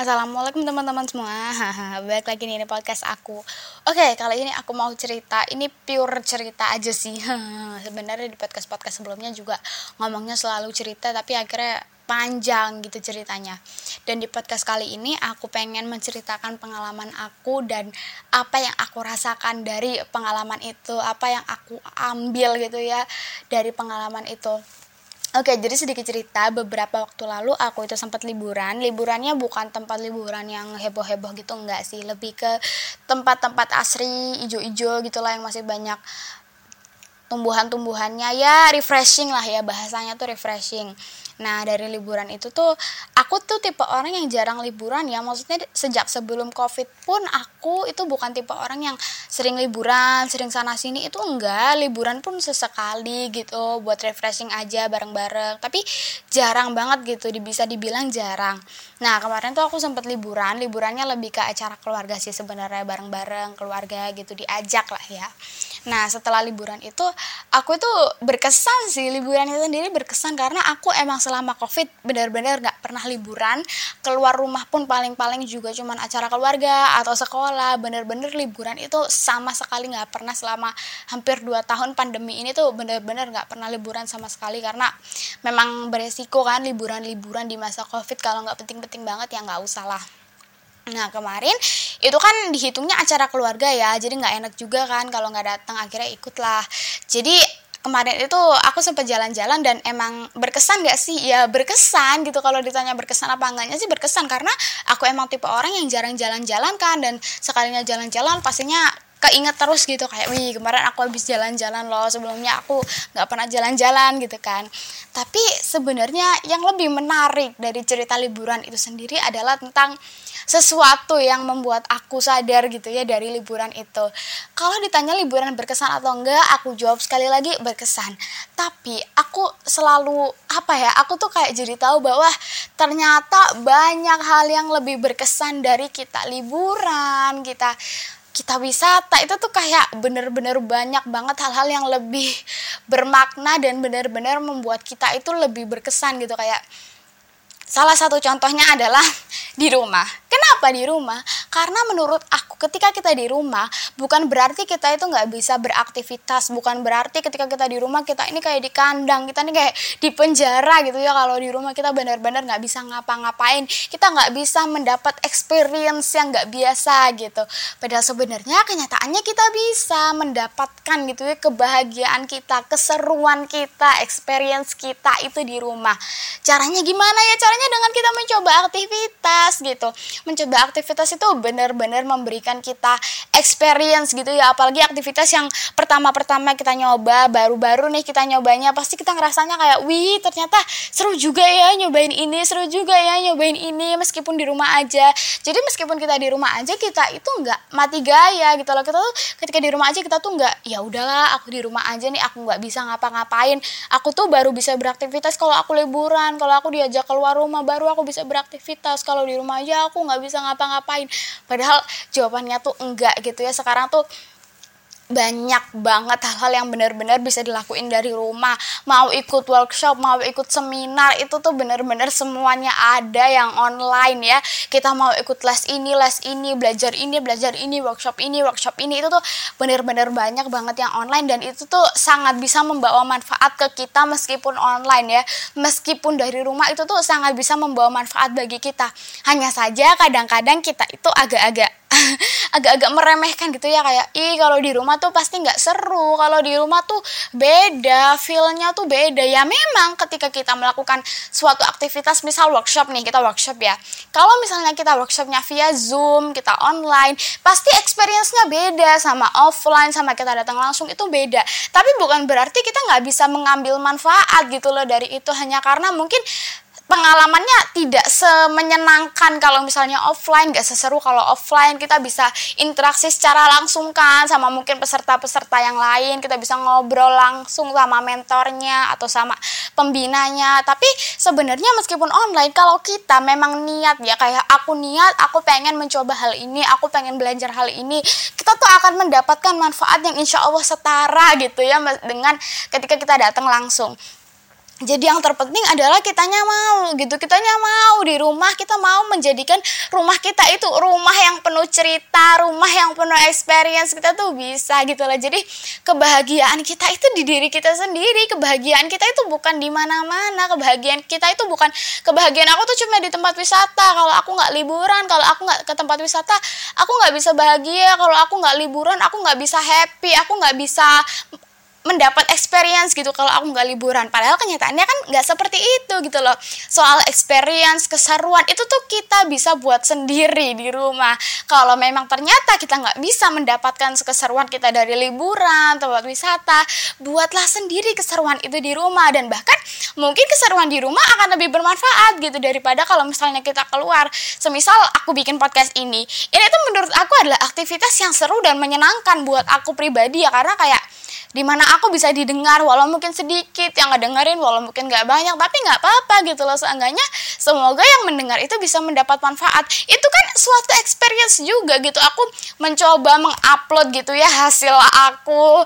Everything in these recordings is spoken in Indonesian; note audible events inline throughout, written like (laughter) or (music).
Assalamualaikum teman-teman semua. Balik lagi nih di podcast aku. Oke kali ini aku mau cerita. Ini pure cerita aja sih. (laughs) Sebenarnya di podcast-podcast sebelumnya juga Ngomongnya selalu cerita Tapi akhirnya panjang gitu ceritanya. Dan di podcast kali ini aku pengen menceritakan pengalaman aku Dan apa yang aku rasakan dari pengalaman itu Apa yang aku ambil gitu ya Dari pengalaman itu Oke, jadi sedikit cerita, beberapa waktu lalu aku itu sempat liburan. Liburannya bukan tempat liburan yang heboh-heboh gitu, enggak sih. Lebih ke tempat-tempat asri, ijo-ijo gitulah yang masih banyak tumbuhan-tumbuhannya ya refreshing lah ya bahasanya tuh refreshing Nah dari liburan itu tuh aku tuh tipe orang yang jarang liburan ya. Maksudnya sejak sebelum covid pun aku itu bukan tipe orang yang sering liburan sering sana sini itu enggak liburan pun sesekali gitu buat refreshing aja bareng-bareng. Tapi jarang banget gitu bisa dibilang jarang. Nah kemarin tuh aku sempat liburan. Liburannya lebih ke acara keluarga sih sebenarnya bareng-bareng keluarga gitu diajak lah ya Nah setelah liburan itu aku itu berkesan sih liburan itu sendiri berkesan karena aku emang selama covid benar-benar nggak pernah liburan. Keluar rumah pun paling-paling juga cuman acara keluarga atau sekolah. Bener-bener liburan itu sama sekali nggak pernah selama hampir 2 tahun pandemi ini tuh bener-bener nggak pernah liburan sama sekali karena memang beresiko kan liburan-liburan di masa covid. Kalau nggak penting-penting banget ya nggak usah lah Nah kemarin itu kan dihitungnya acara keluarga ya jadi nggak enak juga kan kalau nggak datang akhirnya ikutlah. Jadi kemarin itu aku sempat jalan-jalan dan emang berkesan gak sih? Ya berkesan gitu kalau ditanya berkesan apa enggaknya sih berkesan karena aku emang tipe orang yang jarang jalan-jalan kan dan sekalinya jalan-jalan pastinya keinget terus gitu kayak wih kemarin aku habis jalan-jalan loh sebelumnya aku nggak pernah jalan-jalan gitu kan tapi sebenarnya yang lebih menarik dari cerita liburan itu sendiri adalah tentang sesuatu yang membuat aku sadar gitu ya dari liburan itu. Kalau ditanya liburan berkesan atau enggak, aku jawab sekali lagi berkesan. Tapi aku selalu apa ya? Aku tuh kayak jadi tahu bahwa ternyata banyak hal yang lebih berkesan dari kita liburan, kita kita wisata itu tuh kayak bener-bener banyak banget hal-hal yang lebih bermakna dan bener-bener membuat kita itu lebih berkesan gitu kayak salah satu contohnya adalah di rumah. Kenapa di rumah? Karena menurut aku ketika kita di rumah bukan berarti kita itu nggak bisa beraktivitas, bukan berarti ketika kita di rumah kita ini kayak di kandang, kita ini kayak di penjara gitu ya. Kalau di rumah kita benar-benar nggak bisa ngapa-ngapain, kita nggak bisa mendapat experience yang nggak biasa gitu. Padahal sebenarnya kenyataannya kita bisa mendapatkan gitu ya kebahagiaan kita, keseruan kita, experience kita itu di rumah. Caranya gimana ya? Caranya dengan kita mencoba aktivitas gitu mencoba aktivitas itu benar-benar memberikan kita experience gitu ya. Apalagi aktivitas yang pertama-pertama kita nyoba baru-baru nih kita nyobanya pasti kita ngerasanya kayak wih ternyata seru juga ya nyobain ini seru juga ya nyobain ini meskipun di rumah aja. Jadi meskipun kita di rumah aja kita itu nggak mati gaya gitu loh. Kita tuh ketika di rumah aja kita tuh nggak ya udahlah aku di rumah aja nih aku nggak bisa ngapa-ngapain. Aku tuh baru bisa beraktivitas kalau aku liburan kalau aku diajak keluar rumah baru aku bisa beraktivitas. Kalau di rumah aja aku nggak bisa ngapa-ngapain. Padahal jawabannya tuh enggak gitu ya. Sekarang tuh banyak banget hal-hal yang benar-benar bisa dilakuin dari rumah. Mau ikut workshop mau ikut seminar itu tuh benar-benar semuanya ada yang online ya. Kita mau ikut les ini les ini belajar ini belajar ini workshop ini workshop ini. Itu tuh benar-benar banyak banget yang online dan itu tuh sangat bisa membawa manfaat ke kita meskipun online ya. Meskipun dari rumah itu tuh sangat bisa membawa manfaat bagi kita. Hanya saja kadang-kadang kita itu agak-agak (laughs) agak-agak meremehkan gitu ya kayak ih kalau di rumah tuh pasti nggak seru. Kalau di rumah tuh beda feelnya tuh beda. Ya memang ketika kita melakukan suatu aktivitas misal workshop nih kita workshop ya. Kalau misalnya kita workshopnya via zoom kita online pasti experience-nya beda sama offline sama kita datang langsung itu beda. Tapi bukan berarti kita nggak bisa mengambil manfaat gitu loh dari itu. Hanya karena mungkin pengalamannya tidak semenyenangkan kalau misalnya offline gak seseru kalau offline. Kita bisa interaksi secara langsung kan sama mungkin peserta-peserta yang lain. Kita bisa ngobrol langsung sama mentornya atau sama pembinanya. Tapi sebenarnya meskipun online kalau kita memang niat ya kayak aku niat aku pengen mencoba hal ini aku pengen belajar hal ini kita tuh akan mendapatkan manfaat yang insya Allah setara gitu ya dengan ketika kita datang langsung jadi yang terpenting adalah kitanya mau gitu. Kitanya mau di rumah kita mau menjadikan rumah kita itu rumah yang penuh cerita rumah yang penuh experience kita tuh bisa gitu lah jadi kebahagiaan kita itu di diri kita sendiri kebahagiaan kita itu bukan di mana-mana kebahagiaan kita itu bukan kebahagiaan aku tuh cuma di tempat wisata. Kalau aku nggak liburan kalau aku nggak ke tempat wisata aku nggak bisa bahagia. Kalau aku nggak liburan aku nggak bisa happy aku nggak bisa mendapat experience gitu kalau aku nggak liburan. Padahal kenyataannya kan nggak seperti itu gitu loh. Soal experience keseruan itu tuh kita bisa buat sendiri di rumah. Kalau memang ternyata kita nggak bisa mendapatkan keseruan kita dari liburan tempat wisata buatlah sendiri keseruan itu di rumah. Dan bahkan mungkin keseruan di rumah akan lebih bermanfaat gitu daripada kalau misalnya kita keluar. Semisal aku bikin podcast ini ini tuh menurut aku adalah aktivitas yang seru dan menyenangkan buat aku pribadi ya. Karena kayak di mana aku bisa didengar walau mungkin sedikit yang ngedengerin walau mungkin nggak banyak tapi nggak apa-apa gitu loh. Seenggaknya semoga yang mendengar itu bisa mendapat manfaat. Itu kan suatu experience juga gitu. Aku mencoba mengupload gitu ya hasil aku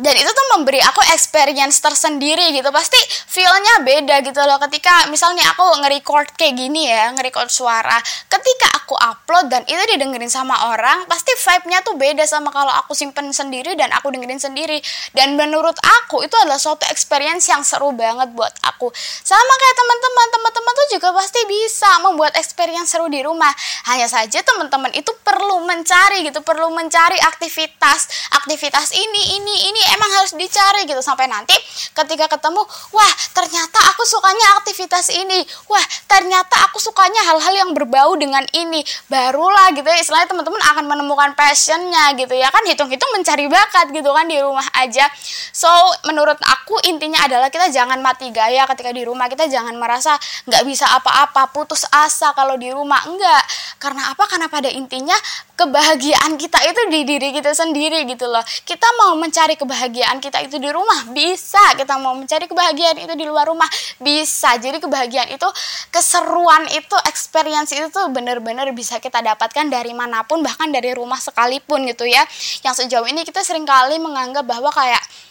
dan itu tuh memberi aku experience tersendiri gitu. Pasti feelnya beda gitu loh. Ketika misalnya aku nge-record kayak gini ya nge-record suara. Ketika aku upload dan itu didengerin sama orang pasti vibe-nya tuh beda sama kalau aku simpen sendiri dan aku dengerin sendiri. Dan menurut aku itu adalah suatu experience yang seru banget buat aku. Sama kayak teman-teman. Teman-teman tuh juga pasti bisa membuat experience seru di rumah. Hanya saja teman-teman itu perlu mencari gitu. Perlu mencari aktivitas. Aktivitas ini ini ini emang harus dicari gitu. Sampai nanti ketika ketemu wah ternyata aku sukanya aktivitas ini. Wah ternyata aku sukanya hal-hal yang berbau dengan ini. Barulah gitu ya istilahnya teman-teman akan menemukan passionnya gitu ya kan. Hitung-hitung mencari bakat gitu kan di rumah aja. So menurut aku intinya adalah kita jangan mati gaya ketika di rumah. Kita jangan merasa nggak bisa apa-apa putus asa kalau di rumah. Enggak karena apa? Karena pada intinya kebahagiaan kita itu di diri kita sendiri gitu loh. Kita mau mencari kebahagiaan kebahagiaan kita itu di rumah. Bisa kita mau mencari kebahagiaan itu di luar rumah. Bisa. Jadi kebahagiaan itu keseruan itu experience itu tuh bener-bener bisa kita dapatkan dari mana pun bahkan dari rumah sekalipun gitu ya. Yang sejauh ini kita sering kali menganggap bahwa kayak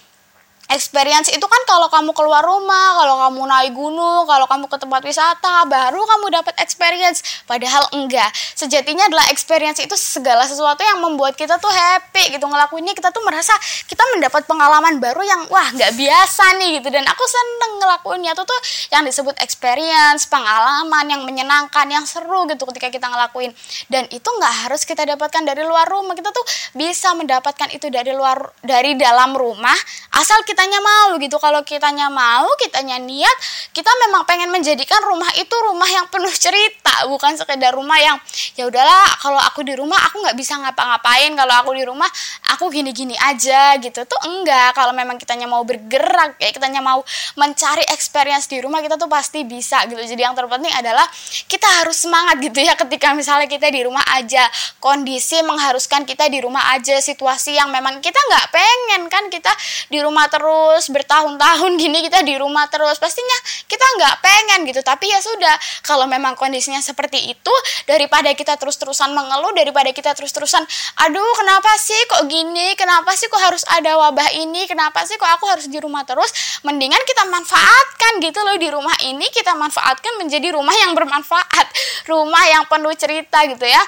experience itu kan kalau kamu keluar rumah, kalau kamu naik gunung, kalau kamu ke tempat wisata, baru kamu dapat experience. Padahal enggak. Sejatinya adalah experience itu segala sesuatu yang membuat kita tuh happy gitu ngelakuinnya. Kita tuh merasa kita mendapat pengalaman baru yang wah nggak biasa nih gitu. Dan aku seneng ngelakuinnya tuh tuh yang disebut experience, pengalaman yang menyenangkan, yang seru gitu ketika kita ngelakuin. Dan itu nggak harus kita dapatkan dari luar rumah. Kita tuh bisa mendapatkan itu dari luar dari dalam rumah asal kita kitanya mau gitu kalau kitanya mau kitanya niat kita memang pengen menjadikan rumah itu rumah yang penuh cerita bukan sekedar rumah yang ya udahlah kalau aku di rumah aku nggak bisa ngapa-ngapain. Kalau aku di rumah aku gini-gini aja gitu. Tuh enggak. Kalau memang kitanya mau bergerak ya kitanya mau mencari experience di rumah kita tuh pasti bisa gitu. Jadi yang terpenting adalah kita harus semangat gitu ya ketika misalnya kita di rumah aja. Kondisi mengharuskan kita di rumah aja situasi yang memang kita nggak pengen kan. Kita di rumah terus terus bertahun-tahun gini kita di rumah terus. Pastinya kita nggak pengen gitu. Tapi ya sudah kalau memang kondisinya seperti itu daripada kita terus-terusan mengeluh daripada kita terus-terusan aduh kenapa sih kok gini? Kenapa sih kok harus ada wabah ini? Kenapa sih kok aku harus di rumah terus? Mendingan kita manfaatkan gitu loh di rumah ini kita manfaatkan menjadi rumah yang bermanfaat (laughs) rumah yang penuh cerita gitu ya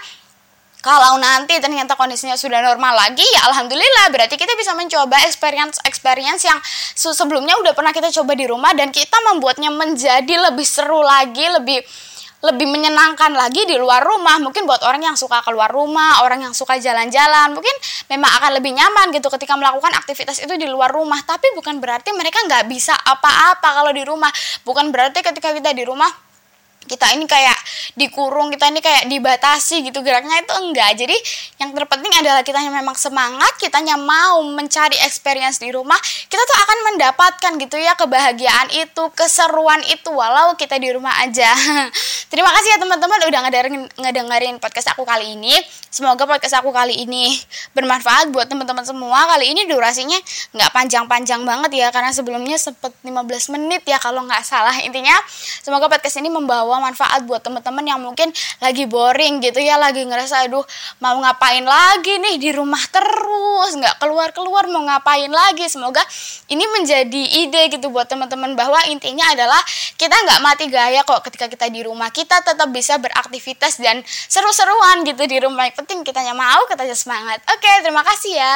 kalau nanti ternyata kondisinya sudah normal lagi ya alhamdulillah. Berarti kita bisa mencoba experience experience yang sebelumnya udah pernah kita coba di rumah dan kita membuatnya menjadi lebih seru lagi lebih lebih menyenangkan lagi di luar rumah. Mungkin buat orang yang suka keluar rumah orang yang suka jalan-jalan mungkin memang akan lebih nyaman gitu ketika melakukan aktivitas itu di luar rumah. Tapi bukan berarti mereka nggak bisa apa-apa kalau di rumah. Bukan berarti ketika kita di rumah kita ini kayak dikurung kita ini kayak dibatasi gitu geraknya itu enggak. Jadi yang terpenting adalah kita yang memang semangat kitanya mau mencari experience di rumah kita tuh akan mendapatkan gitu ya kebahagiaan itu keseruan itu walau kita di rumah aja (laughs) terima kasih ya teman-teman udah ngedengerin, ngedengerin podcast aku kali ini. Semoga podcast aku kali ini bermanfaat buat teman-teman semua. Kali ini durasinya nggak panjang-panjang banget ya karena sebelumnya sempet 15 menit ya kalau nggak salah intinya. Semoga podcast ini membawa manfaat buat teman-teman yang mungkin lagi boring gitu ya lagi ngerasa aduh mau ngapain lagi nih di rumah terus? Nggak keluar keluar mau ngapain lagi? Semoga ini menjadi ide gitu buat teman-teman bahwa intinya adalah kita nggak mati gaya kok ketika kita di rumah kita tetap bisa beraktivitas dan seru-seruan gitu di rumah. Yang penting kitanya mau kita semangat. Oke terima kasih ya